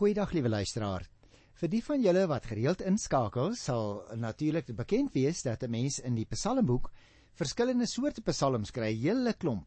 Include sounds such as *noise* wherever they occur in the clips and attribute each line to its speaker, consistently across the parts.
Speaker 1: Goeiedag liewe luisteraar. Vir die van julle wat gereeld inskakel, sal natuurlik bekend wees dat 'n mens in die Psalmboek verskillende soorte psalms kry, 'n hele klomp.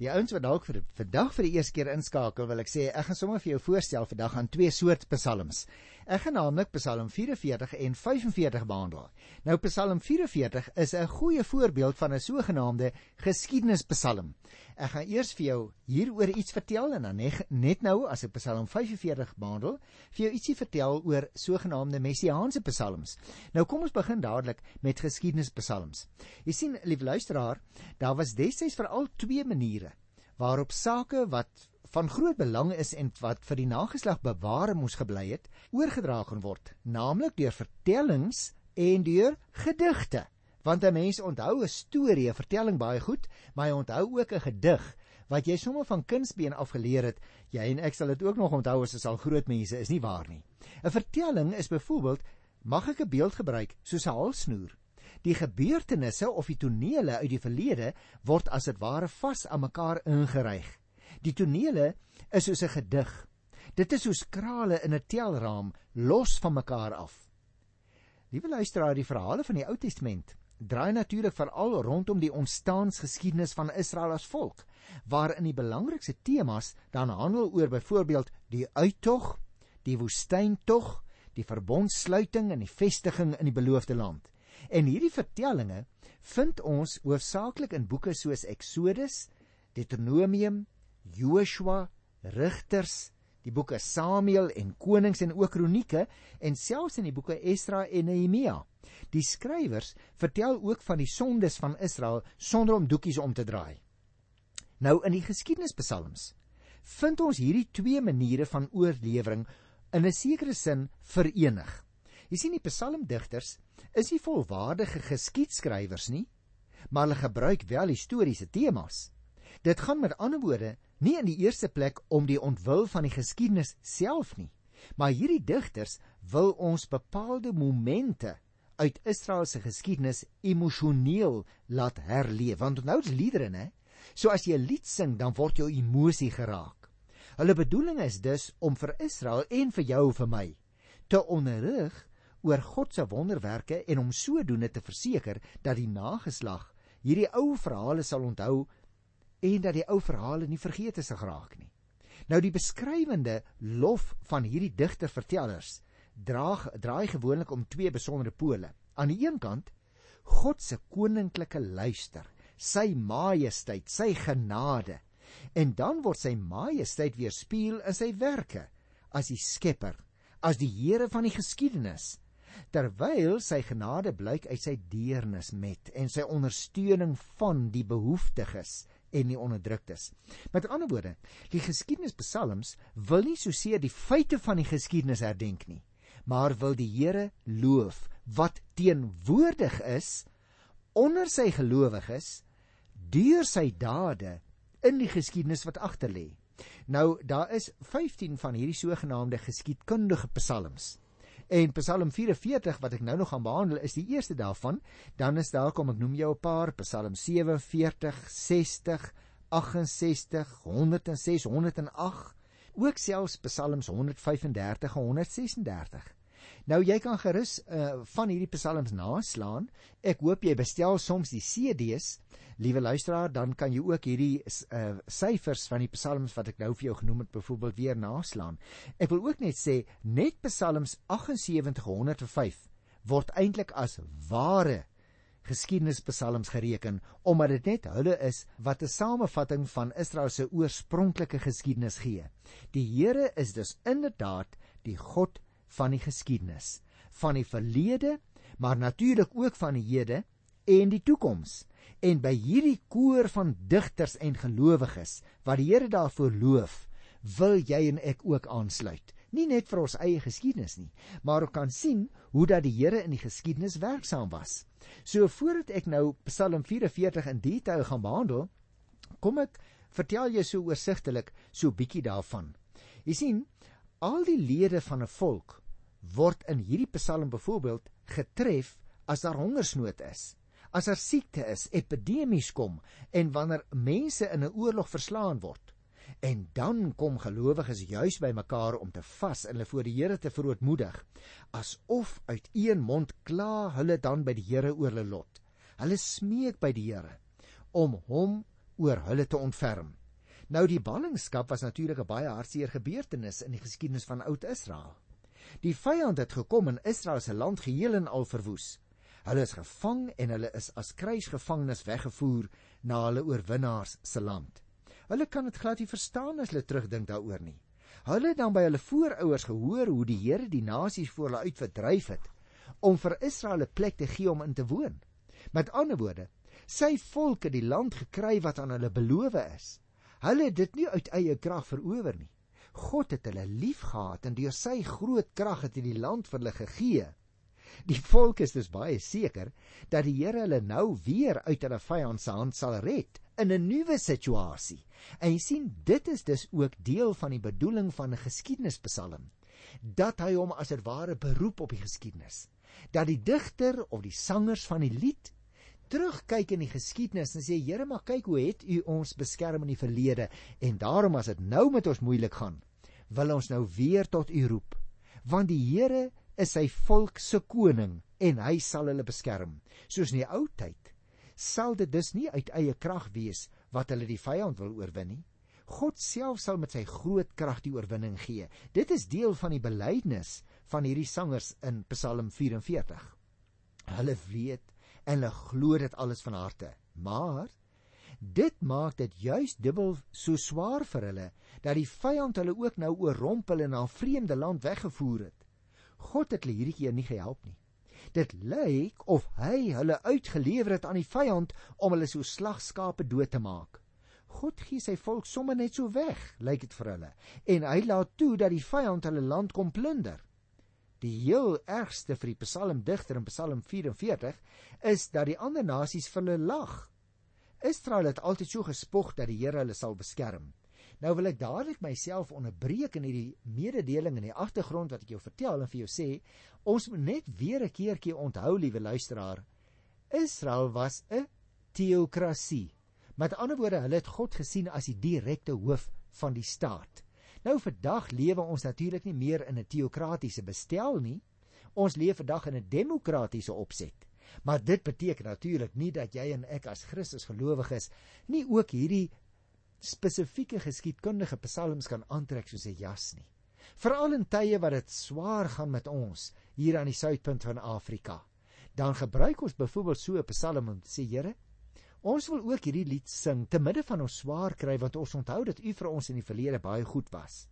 Speaker 1: Die ouens wat dalk vir vandag vir die eerste keer inskakel, wil ek sê ek gaan sommer vir jou voorstel vandag aan twee soort psalms. Ek gaan naamlik Psalm 44 en 45 behandel. Nou Psalm 44 is 'n goeie voorbeeld van 'n sogenaamde geskiedenispsalm. Ek gaan eers vir jou hieroor iets vertel en dan net nou as ek Psalm 45 behandel, vir jou ietsie vertel oor sogenaamde messiaanse psalms. Nou kom ons begin dadelik met geskiedenispsalms. Jy sien, lieve luisteraar, daar was destyds veral twee maniere waarop sake wat van groot belang is en wat vir die nageslag beware moes gebly het, oorgedra kan word, naamlik deur vertellings en deur gedigte. Want 'n mens onthou 'n storie, 'n vertelling baie goed, maar hy onthou ook 'n gedig wat jy sommer van kindsbeen af geleer het. Jy en ek sal dit ook nog onthou as ons al groot mense is, nie waar nie? 'n Vertelling is byvoorbeeld, mag ek 'n beeld gebruik, soos 'n halsnoer. Die gebeurtenisse of die tonele uit die verlede word as dit ware vas aan mekaar ingeryg. Die tonele is soos 'n gedig. Dit is soos krale in 'n telraam, los van mekaar af. Liewe luisteraar, die verhale van die Ou Testament draai natuurlik veral rondom die ontstaansgeskiedenis van Israel as volk, waarin die belangrikste temas dan handel oor byvoorbeeld die uittog, die woestyntog, die verbondsluiting en die vestiging in die beloofde land. En hierdie vertellinge vind ons hoofsaaklik in boeke soos Eksodus, Deuteronomium, Joshua, Rigters, die boeke Samuel en Konings en ook Kronieke en selfs in die boeke Esdra en Nehemia. Die skrywers vertel ook van die sondes van Israel sonder om doekies om te draai. Nou in die geskiedenispsalms vind ons hierdie twee maniere van oorlewering in 'n sekere sin verenig. Jy sien die psalmdigters is nie volwaardige geskiedskrywers nie, maar hulle gebruik wel historiese temas. Dit gaan met ander woorde nie in die eerste plek om die ontwil van die geskiedenis self nie, maar hierdie digters wil ons bepaalde momente uit Israel se geskiedenis emosioneel laat herleef. Want onthou die liedere, né? So as jy 'n lied sing, dan word jou emosie geraak. Hulle bedoeling is dus om vir Israel en vir jou en vir my te onderrig oor God se wonderwerke en om sodoende te verseker dat die nageslag hierdie ou verhale sal onthou en dat die ou verhale nie vergeet is geraak nie. Nou die beskrywende lof van hierdie digtervertellers draag draai gewoonlik om twee besondere pole. Aan die een kant God se koninklike luister, sy majesteit, sy genade. En dan word sy majesteit weerspieël in sy werke as die skepper, as die Here van die geskiedenis terwyl sy genade blyk uit sy deernis met en sy ondersteuning van die behoeftiges en die onderdruktes. Met ander woorde, die geskiedenispsalms wil nie so seer die feite van die geskiedenis herdenk nie, maar wil die Here loof wat teenwoordig is onder sy gelowiges deur sy dade in die geskiedenis wat agterlê. Nou daar is 15 van hierdie sogenaamde geskiedkundige psalms. En Psalm 44 wat ek nou nog gaan behandel is die eerste daarvan. Dan is daar kom ek noem jou 'n paar Psalm 47, 60, 68, 106, 108, ook selfs Psalms 135 en 136. Nou jy kan gerus uh, van hierdie psalms naslaan. Ek hoop jy bestel soms die CD's Liewe luisteraar, dan kan jy ook hierdie uh, syfers van die psalms wat ek nou vir jou genoem het byvoorbeeld weer naslaan. Ek wil ook net sê net psalms 7805 word eintlik as ware geskiedenispsalms gereken omdat dit net hulle is wat 'n samevatting van Israel se oorspronklike geskiedenis gee. Die Here is dus inderdaad die God van die geskiedenis, van die verlede, maar natuurlik ook van die hede en die toekoms. En by hierdie koor van digters en gelowiges wat die Here daarvoor loof, wil jy en ek ook aansluit. Nie net vir ons eie geskiedenis nie, maar ook kan sien hoe dat die Here in die geskiedenis werksaam was. So voordat ek nou Psalm 44 in detail gaan behandel, kom ek vertel jy so oorsigtelik so bietjie daarvan. Jy sien, al die lede van 'n volk word in hierdie Psalm byvoorbeeld getref as daar hongersnood is as daar siekte is, epidemies kom en wanneer mense in 'n oorlog verslaan word. En dan kom gelowiges juis bymekaar om te vas en hulle voor die Here te verootmoedig, asof uit een mond kla hulle dan by die Here oor hulle lot. Hulle smeek by die Here om hom oor hulle te ontferm. Nou die ballingskap was natuurlik 'n baie hartseer gebeurtenis in die geskiedenis van Oud-Israel. Die vyand het gekom en Israel se land geheel en al verwoes. Hulle is gevang en hulle is as kruisgevangenes weggevoer na hulle oorwinnaars se land. Hulle kan dit glad nie verstaan as hulle terugdink daaroor nie. Hulle het dan by hulle voorouers gehoor hoe die Here die nasies voor hulle uit verdryf het om vir Israel 'n plek te gee om in te woon. Met ander woorde, sy volk het die land gekry wat aan hulle beloof is. Hulle het dit nie uit eie krag verower nie. God het hulle liefgehad en deur sy groot krag het hy die land vir hulle gegee. Die volk is dus baie seker dat die Here hulle nou weer uit hulle vyand se hand sal red in 'n nuwe situasie. En jy sien, dit is dus ook deel van die bedoeling van 'n geskiedenispsalm, dat hy hom as dit ware beroep op die geskiedenis. Dat die digter of die sangers van die lied terugkyk in die geskiedenis en sê Here, maar kyk hoe het U ons beskerm in die verlede en daarom as dit nou met ons moeilik gaan, wil ons nou weer tot U roep. Want die Here is sy volk se koning en hy sal hulle beskerm. Soos in die ou tyd sal dit dus nie uit eie krag wees wat hulle die vyand wil oorwin nie. God self sal met sy groot krag die oorwinning gee. Dit is deel van die belydenis van hierdie sangers in Psalm 44. Hulle weet en hulle glo dit alles van harte. Maar dit maak dit juis dubbel so swaar vir hulle dat die vyand hulle ook nou oorrompel en na 'n vreemde land weggevoer het. God het hulle hierdie keer nie gehelp nie. Dit lyk of hy hulle uitgelewer het aan die vyand om hulle so slagskape dood te maak. God gee sy volk sommer net so weg, lyk dit vir hulle, en hy laat toe dat die vyand hulle land kom plunder. Die heel ergste vir die psalmdigter in Psalm 44 is dat die ander nasies vir hulle lag. Israel het altyd so gespog dat die Here hulle sal beskerm. Nou wil ek dadelik myself onderbreek in hierdie mededeling in die agtergrond wat ek jou vertel en vir jou sê, ons moet net weer 'n keertjie onthou, liewe luisteraar, Israel was 'n teokrasie. Met ander woorde, hulle het God gesien as die direkte hoof van die staat. Nou vandag lewe ons natuurlik nie meer in 'n teokratiese bestel nie. Ons leef vandag in 'n demokratiese opset. Maar dit beteken natuurlik nie dat jy en ek as Christus gelowiges nie ook hierdie spesifieke geskiedkundige psalms kan aantrek soos 'n jas nie. Veral in tye wat dit swaar gaan met ons hier aan die suidpunt van Afrika. Dan gebruik ons byvoorbeeld so 'n psalm om te sê, Here, ons wil ook hierdie lied sing te midde van ons swaar kry want ons onthou dat U vir ons in die verlede baie goed was.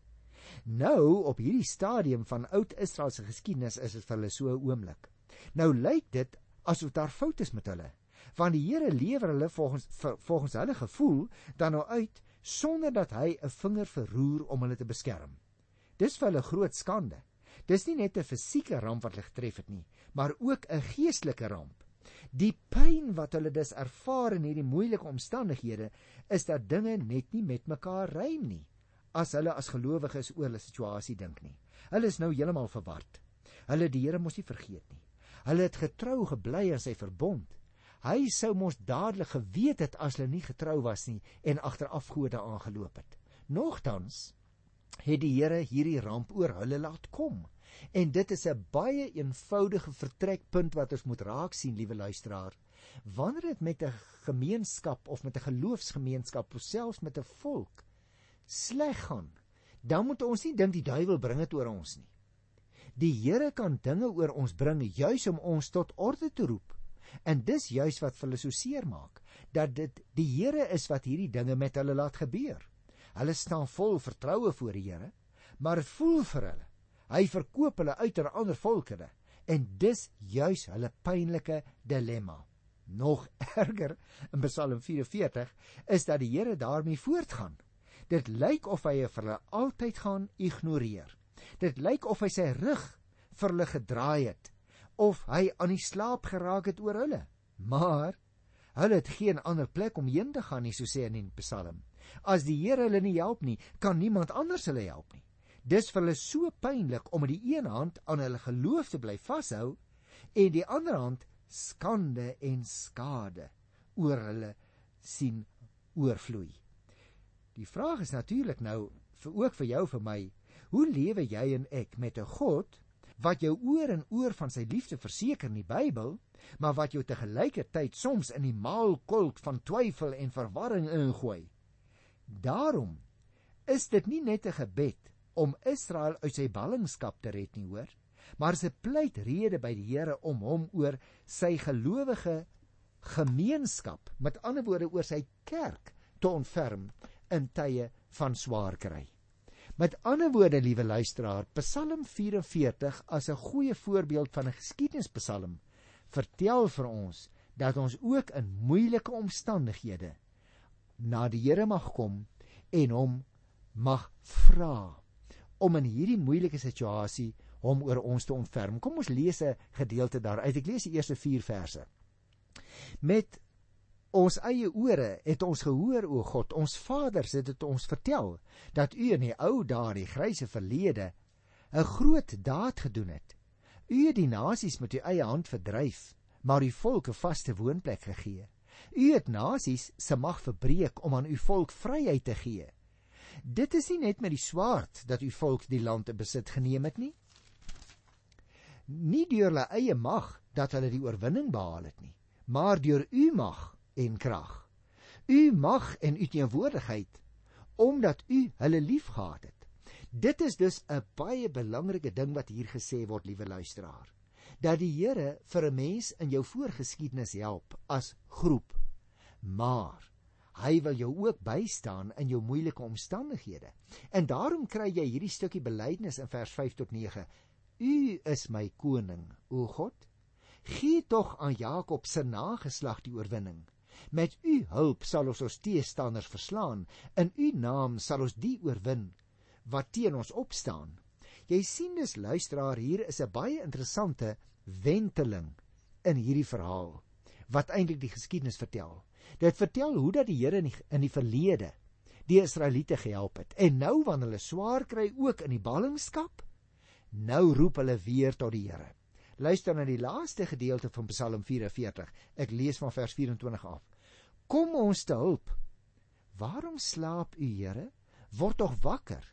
Speaker 1: Nou op hierdie stadium van oud Israel se geskiedenis is dit vir hulle so 'n oomblik. Nou lyk dit asof daar foute is met hulle want die Here lewer hulle volgens volgens hulle gevoel dan nou uit sonder dat hy 'n vinger verroer om hulle te beskerm. Dis vir hulle groot skande. Dis nie net 'n fisieke ramp wat hulle getref het nie, maar ook 'n geestelike ramp. Die pyn wat hulle dus ervaar in hierdie moeilike omstandighede is dat dinge net nie met mekaar rym nie as hulle as gelowiges oor hulle situasie dink nie. Hulle is nou heeltemal verward. Hulle die Here mos nie vergeet nie. Hulle het getrou gebly aan sy verbond Hy sou mos dadelik geweet het as hulle nie getrou was nie en agter afgode aangeloop het. Nogtans het die Here hierdie ramp oor hulle laat kom. En dit is 'n baie eenvoudige vertrekpunt wat ons moet raak sien, liewe luisteraar. Wanneer dit met 'n gemeenskap of met 'n geloofsgemeenskap of selfs met 'n volk sleg gaan, dan moet ons nie dink die duiwel bring dit oor ons nie. Die Here kan dinge oor ons bring juis om ons tot orde te roep. En dis juis wat hulle so seer maak, dat dit die Here is wat hierdie dinge met hulle laat gebeur. Hulle staan vol vertroue voor die Here, maar dit voel vir hulle. Hy verkoop hulle uit aan ander volke en dis juis hulle pynlike dilemma. Nog *laughs* erger in Psalm 44 is dat die Here daarmee voortgaan. Dit lyk of hy vir hulle altyd gaan ignoreer. Dit lyk of hy sy rug vir hulle gedraai het of hy aan die slaap geraak het oor hulle. Maar hulle het geen ander plek om heen te gaan nie, so sê in die Psalm. As die Here hulle nie help nie, kan niemand anders hulle help nie. Dis vir hulle so pynlik om met die een hand aan hulle geloof te bly vashou en die ander hand skande en skade oor hulle sien oorvloei. Die vraag is natuurlik nou vir ook vir jou vir my, hoe lewe jy en ek met 'n God wat jou oor en oor van sy liefde verseker in die Bybel, maar wat jou te gelykertyd soms in die maalkolk van twyfel en verwarring ingooi. Daarom is dit nie net 'n gebed om Israel uit sy ballingskap te red nie, hoor, maar 'n pleitrede by die Here om hom oor sy gelowige gemeenskap, met ander woorde oor sy kerk te ontferm in tye van swaar kry. Met ander woorde, liewe luisteraar, Psalm 44 as 'n goeie voorbeeld van 'n geskiedenispsalm vertel vir ons dat ons ook in moeilike omstandighede na die Here mag kom en hom mag vra om in hierdie moeilike situasie hom oor ons te ontferm. Kom ons lees 'n gedeelte daaruit. Ek lees die eerste 4 verse. Met ons eie ore het ons gehoor o God, ons vaders het dit ons vertel dat U in die ou dae, die grysse verlede, 'n groot daad gedoen het. U het die nasies met U eie hand verdryf, maar U volk 'n vaste woonplek gegee. U het nasies se mag verbreek om aan U volk vryheid te gee. Dit is nie net met die swaard dat U volk die land in besit geneem het nie. Nie deur hulle eie mag dat hulle die oorwinning behaal het nie, maar deur U mag en krag. U mag en u teenwoordigheid omdat u hulle liefgehad het. Dit is dus 'n baie belangrike ding wat hier gesê word, liewe luisteraar, dat die Here vir 'n mens in jou voorgeskiedenis help as groep. Maar hy wil jou ook bystaan in jou moeilike omstandighede. En daarom kry jy hierdie stukkie belydenis in vers 5 tot 9. U is my koning, o God. Gee tog aan Jakob se nageslag die oorwinning. Met u hulp sal ons ons teestanders verslaan. In u naam sal ons die oorwin wat teen ons opstaan. Jy sien dus luisteraar, hier is 'n baie interessante wenteling in hierdie verhaal wat eintlik die geskiedenis vertel. Dit vertel hoe dat die Here in die, in die verlede die Israeliete gehelp het en nou wanneer hulle swaar kry ook in die ballingskap, nou roep hulle weer tot die Here. Luister na die laaste gedeelte van Psalm 44. Ek lees van vers 24 af. Kom ons te hulp. Waarom slaap u, Here? Word tog wakker.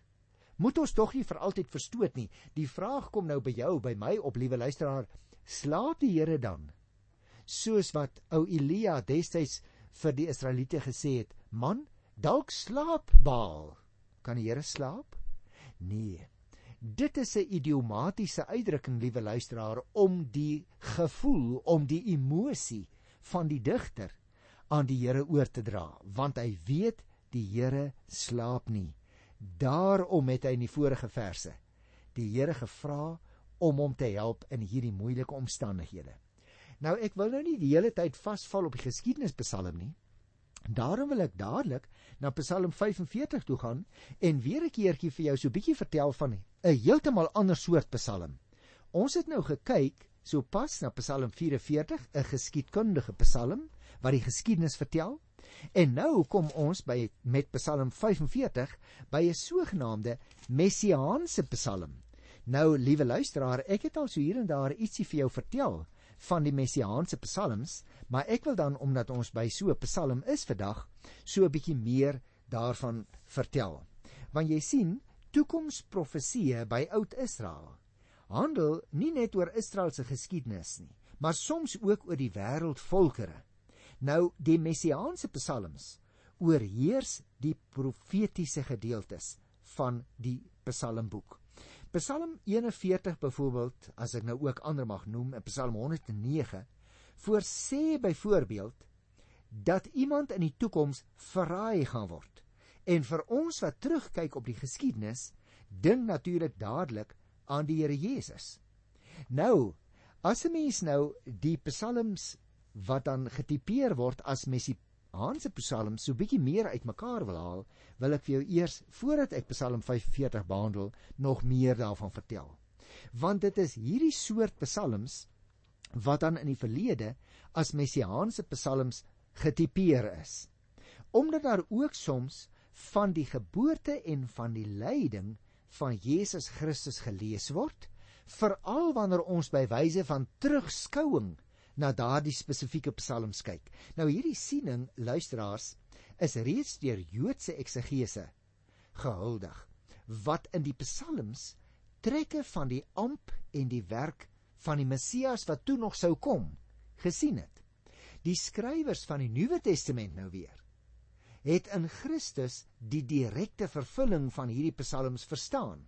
Speaker 1: Moet ons tog nie vir altyd verstoot nie. Die vraag kom nou by jou, by my op, liewe luisteraar. Slaap die Here dan? Soos wat ou Elia destyds vir die Israeliete gesê het: "Man, dalk slaap Baal. Kan die Here slaap?" Nee. Dit is 'n idiomatiese uitdrukking, liewe luisteraar, om die gevoel, om die emosie van die digter aan die Here oor te dra, want hy weet die Here slaap nie. Daarom het hy in die vorige verse die Here gevra om hom te help in hierdie moeilike omstandighede. Nou ek wil nou nie die hele tyd vasval op die geskiedenspsalm nie. Daarom wil ek dadelik na Psalm 45 toe gaan en weer 'n keertjie vir jou so 'n bietjie vertel van 'n heeltemal ander soort Psalm. Ons het nou gekyk so pas na Psalm 44, 'n geskiedkundige Psalm wat die geskiedenis vertel. En nou kom ons by met Psalm 45 by 'n sogenaamde messiaanse Psalm. Nou, liewe luisteraar, ek het al so hier en daar ietsie vir jou vertel van die messiaanse psalms, maar ek wil dan omdat ons by so 'n psalm is vandag, so 'n bietjie meer daarvan vertel. Want jy sien, toekomsprofeseë by Oud Israel handel nie net oor Israel se geskiedenis nie, maar soms ook oor die wêreldvolkere. Nou die messiaanse psalms oorheers die profetiese gedeeltes van die psalmboek. Psalm 41 byvoorbeeld, as ek nou ook ander mag noem, en Psalm 109, voorsê byvoorbeeld dat iemand in die toekoms verraai gaan word. En vir ons wat terugkyk op die geskiedenis, dink natuurlik dadelik aan die Here Jesus. Nou, as 'n mens nou die psalms wat dan getipeer word as messie Hanse Psalm so bietjie meer uitmekaar wil haal, wil ek vir jou eers voordat ek Psalm 45 behandel, nog meer daarvan vertel. Want dit is hierdie soort psalms wat dan in die verlede as messiaanse psalms getipeer is. Omdat daar ook soms van die geboorte en van die lyding van Jesus Christus gelees word, veral wanneer ons by wyse van terugskouing na daardie spesifieke psalms kyk. Nou hierdie siening, luisteraars, is reeds deur Joodse eksegese gehuldig wat in die psalms trekke van die amp en die werk van die Messias wat toe nog sou kom gesien het. Die skrywers van die Nuwe Testament nou weer het in Christus die direkte vervulling van hierdie psalms verstaan.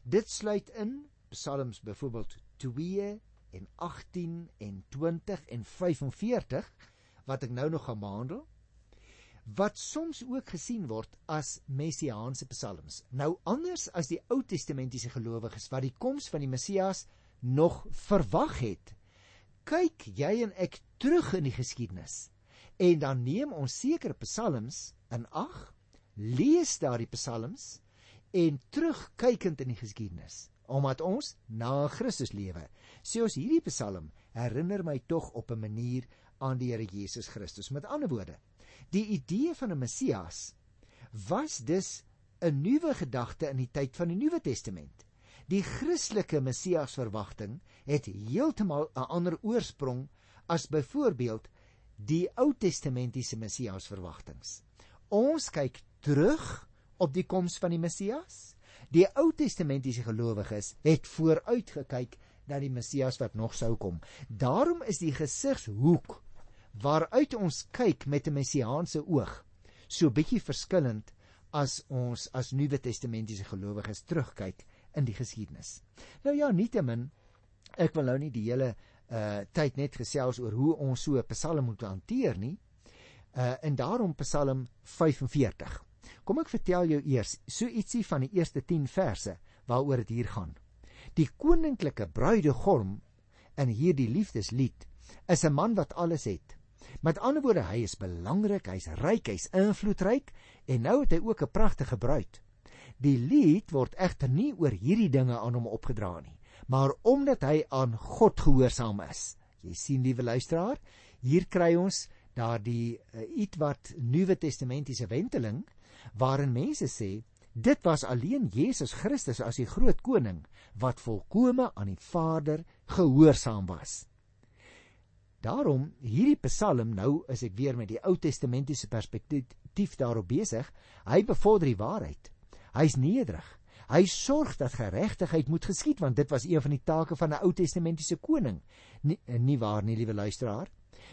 Speaker 1: Dit sluit in psalms byvoorbeeld 2 en 18 en 20 en 45 wat ek nou nog gaan behandel wat soms ook gesien word as messiaanse psalms. Nou anders as die Ou Testamentiese gelowiges wat die koms van die Messias nog verwag het, kyk jy en ek terug in die geskiedenis en dan neem ons sekere psalms in ag, lees daardie psalms en terugkykend in die geskiedenis omdat ons na Christus lewe. Sê ons hierdie psalm herinner my tog op 'n manier aan die Here Jesus Christus. Met ander woorde, Die idee van 'n Messias was dus 'n nuwe gedagte in die tyd van die Nuwe Testament. Die Christelike Messias verwagting het heeltemal 'n ander oorsprong as byvoorbeeld die Ou Testamentiese Messias verwagtings. Ons kyk terug op die koms van die Messias. Die Ou Testamentiese gelowiges het vooruit gekyk na die Messias wat nog sou kom. Daarom is die gesigshoek waaruit ons kyk met 'n messiaanse oog so bietjie verskillend as ons as Nuwe Testamentiese gelowiges terugkyk in die geskiedenis. Nou ja, nietemin ek wil nou nie die hele uh tyd net gesels oor hoe ons so 'n Psalm moet hanteer nie. Uh en daarom Psalm 45. Kom ek vertel jou eers so ietsie van die eerste 10 verse waaroor dit hier gaan. Die koninklike bruidegom in hierdie liefdeslied is 'n man wat alles het. Met ander woorde, hy is belangrik, hy's ryk, hy's invloedryk en nou het hy ook 'n pragtige bruid. Die lied word egter nie oor hierdie dinge aan hom opgedra nie, maar omdat hy aan God gehoorsaam is. Jy sien, liewe luisteraar, hier kry ons daardie uh, ietwat Nuwe Testamentiese wenteling waarin mense sê dit was alleen Jesus Christus as die groot koning wat volkome aan die Vader gehoorsaam was. Daarom hierdie Psalm nou is ek weer met die Ou Testamentiese perspektief daarop besig. Hy bevorder die waarheid. Hy's nederig. Hy sorg dat geregtigheid moet geskied want dit was een van die take van 'n Ou Testamentiese koning. Nie, nie waar nie, liewe luisteraar?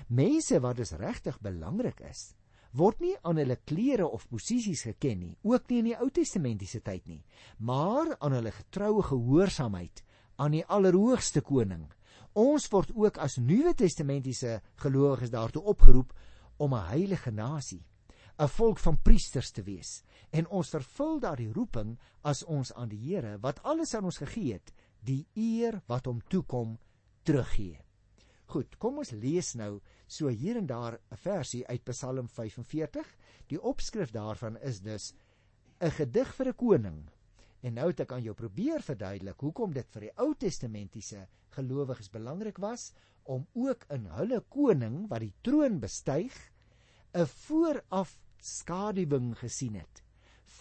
Speaker 1: Mense wat dus regtig belangrik is, word nie aan hulle klere of posisies geken nie, ook nie in die Ou Testamentiese tyd nie, maar aan hulle getroue gehoorsaamheid aan die Allerhoogste Koning Ons word ook as Nuwe Testamentiese gelowiges daartoe opgeroep om 'n heilige nasie, 'n volk van priesters te wees. En ons vervul daardie roeping as ons aan die Here wat alles aan ons gegee het, die eer wat hom toekom, teruggee. Goed, kom ons lees nou so hier en daar 'n versie uit Psalm 45. Die opskrif daarvan is dus 'n gedig vir 'n koning En nou het ek aan jou probeer verduidelik hoekom dit vir die Ou Testamentiese gelowiges belangrik was om ook in hulle koning wat die troon bestyg 'n vooraf skaduwing gesien het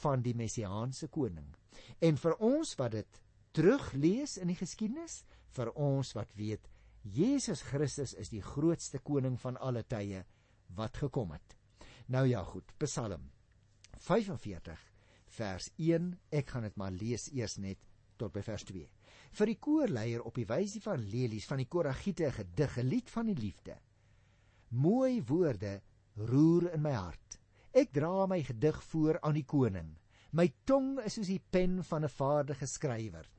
Speaker 1: van die messiaanse koning. En vir ons wat dit teruglees in die geskiedenis, vir ons wat weet Jesus Christus is die grootste koning van alle tye wat gekom het. Nou ja, goed, Psalm 45 vers 1. Ek gaan dit maar lees eers net tot by vers 2. Vir die koorleier op die wysie van lelies van die koragiete gedig, 'n lied van die liefde. Mooi woorde roer in my hart. Ek dra my gedig voor aan die koning. My tong is soos die pen van 'n vaardige skrywer.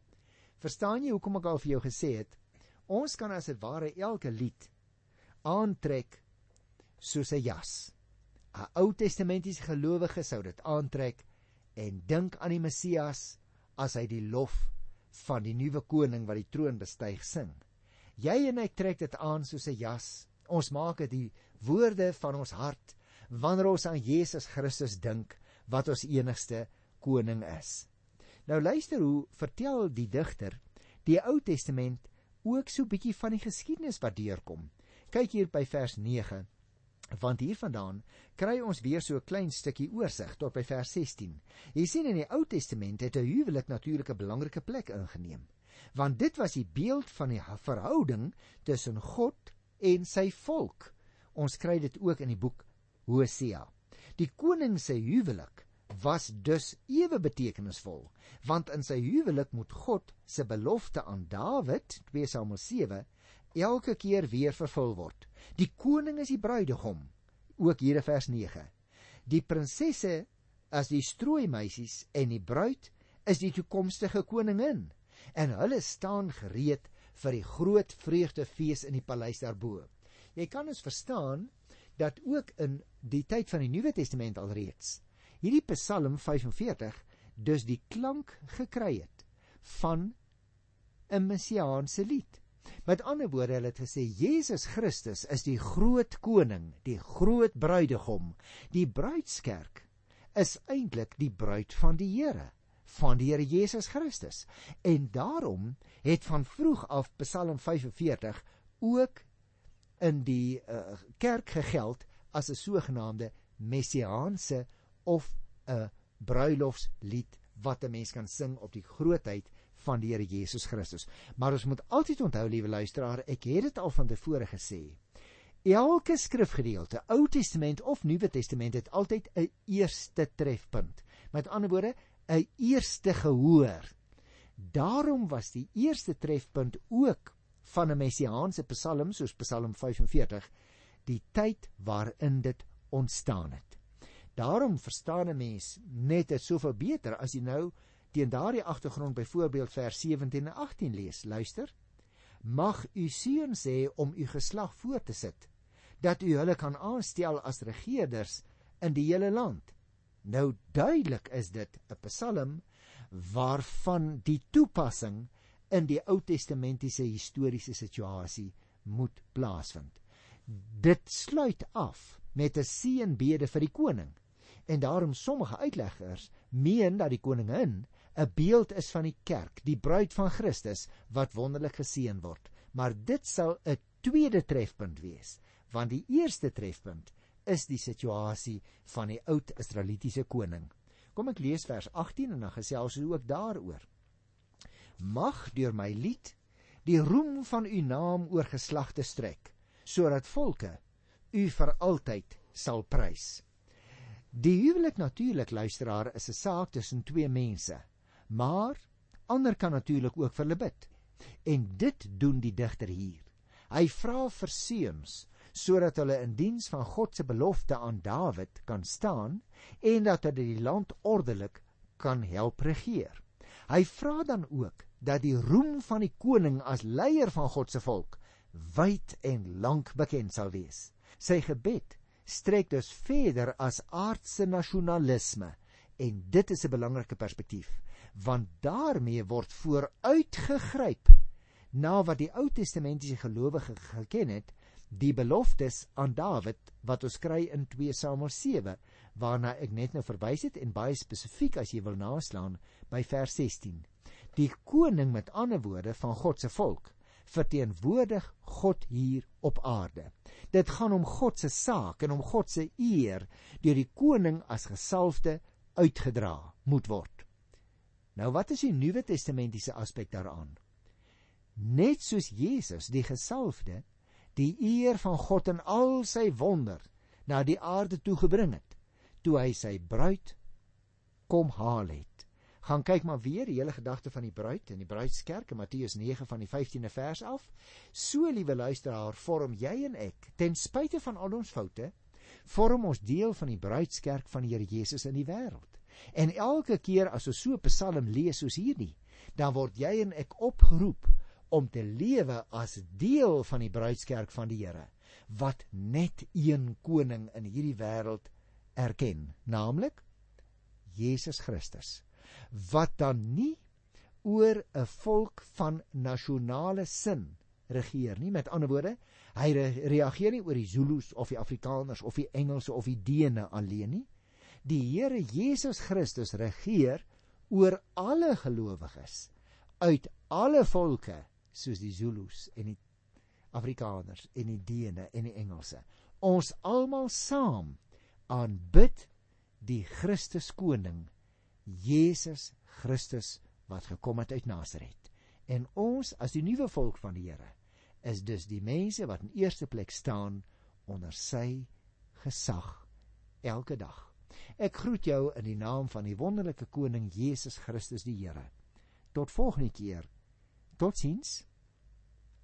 Speaker 1: Verstaan jy hoekom ek al vir jou gesê het? Ons kan as dit ware elke lied aantrek soos 'n jas. 'n Ou Testamentiese gelowige sou dit aantrek en dink aan die Messias as hy die lof van die nuwe koning wat die troon bestyg sing. Jy en ek trek dit aan soos 'n jas. Ons maak dit die woorde van ons hart wanneer ons aan Jesus Christus dink wat ons enigste koning is. Nou luister hoe vertel die digter die Ou Testament ook so bietjie van die geskiedenis wat deurkom. Kyk hier by vers Want hiervandaan kry ons weer so 'n klein stukkie oorsig tot by vers 16. Jy sien in die Ou Testament het 'n huwelik natuurlik 'n belangrike plek ingeneem, want dit was die beeld van die verhouding tussen God en sy volk. Ons kry dit ook in die boek Hosea. Die koning se huwelik was dus ewe betekenisvol, want in sy huwelik moet God se belofte aan Dawid, 2 Samuel 7, elke keer weer vervul word. Die koning is die bruidegom, ook hier in vers 9. Die prinsesse as die strooi meisies en die bruid is die toekomstige koningin en hulle staan gereed vir die groot vreugdefees in die paleis daarbo. Jy kan ons verstaan dat ook in die tyd van die Nuwe Testament alreeds hierdie Psalm 45 dus die klank gekry het van 'n messiaanse lied. Met ander woorde, hulle het gesê Jesus Christus is die groot koning, die groot bruidegom. Die bruidskerk is eintlik die bruid van die Here, van die Here Jesus Christus. En daarom het van vroeg af Psalm 45 ook in die uh, kerk gegeld as 'n sogenaamde messiaanse of 'n bruilofslied wat 'n mens kan sing op die grootheid van die Here Jesus Christus. Maar ons moet altyd onthou, liewe luisteraar, ek het dit al van tevore gesê. Elke skrifgedeelte, Ou Testament of Nuwe Testament, het altyd 'n eerste trefpunt. Met ander woorde, 'n eerste gehoor. Daarom was die eerste trefpunt ook van 'n messiaanse psalm soos Psalm 45 die tyd waarin dit ontstaan het. Daarom verstaan 'n mens net dit soveel beter as jy nou teen daardie agtergrond byvoorbeeld vers 17 en 18 lees. Luister. Mag u seun sê om u geslag voor te sit dat u hulle kan aanstel as regerders in die hele land. Nou duidelik is dit 'n Psalm waarvan die toepassing in die Ou Testamentiese historiese situasie moet plaasvind. Dit sluit af met 'n seënbede vir die koning. En daarom sommige uitleggers meen dat die koningin 'n beeld is van die kerk, die bruid van Christus wat wonderlik geseën word. Maar dit sal 'n tweede trefpunt wees, want die eerste trefpunt is die situasie van die oud Israelitiese koning. Kom ek lees vers 18 en dan gesels ons ook daaroor mag deur my lied die roem van u naam oor geslagte strek sodat volke u vir altyd sal prys. Die huwelik natuurlik luisteraar is 'n saak tussen twee mense, maar ander kan natuurlik ook vir hulle bid. En dit doen die digter hier. Hy vra vir seuns sodat hulle in diens van God se belofte aan Dawid kan staan en dat hulle die land ordelik kan help regeer. Hy vra dan ook dat die roem van die koning as leier van God se volk wyd en lank bekend sal wees. Sy gebed strek dus verder as aardse nasionalisme en dit is 'n belangrike perspektief want daarmee word vooruitgegryp na wat die Ou Testamentiese gelowige geken het die beloftes aan Dawid wat ons kry in 2 Samuel 7 waarna ek net nou verwys het en baie spesifiek as jy wil naslaan by vers 16 Die koning met ander woorde van God se volk verteenwoordig God hier op aarde. Dit gaan om God se saak en om God se eer deur die koning as gesalfde uitgedra moet word. Nou wat is die Nuwe Testamentiese aspek daaraan? Net soos Jesus die gesalfde die eer van God en al sy wonder na die aarde toe gebring het toe hy sy bruid kom haal het gaan kyk maar weer die hele gedagte van die bruid in die bruidskerk in Matteus 9 van die 15de vers af. So liewe luisteraar, vorm jy en ek ten spyte van al ons foute, vorm ons deel van die bruidskerk van die Here Jesus in die wêreld. En elke keer as ons so 'n Psalm lees soos hierdie, dan word jy en ek opgeroep om te lewe as deel van die bruidskerk van die Here wat net een koning in hierdie wêreld erken, naamlik Jesus Christus wat dan nie oor 'n volk van nasionale sin regeer nie. Met ander woorde, hy re reageer nie oor die Zulus of die Afrikaners of die Engelse of die Dene alleen nie. Die Here Jesus Christus regeer oor alle gelowiges uit alle volke soos die Zulus en die Afrikaners en die Dene en die Engelse. Ons almal saam aanbid die Christus koning Jesus Christus wat gekom het uit Nasaret. En ons as die nuwe volk van die Here is dus die mense wat in eerste plek staan onder sy gesag elke dag. Ek groet jou in die naam van die wonderlike koning Jesus Christus die Here. Tot volgende keer. Totsiens.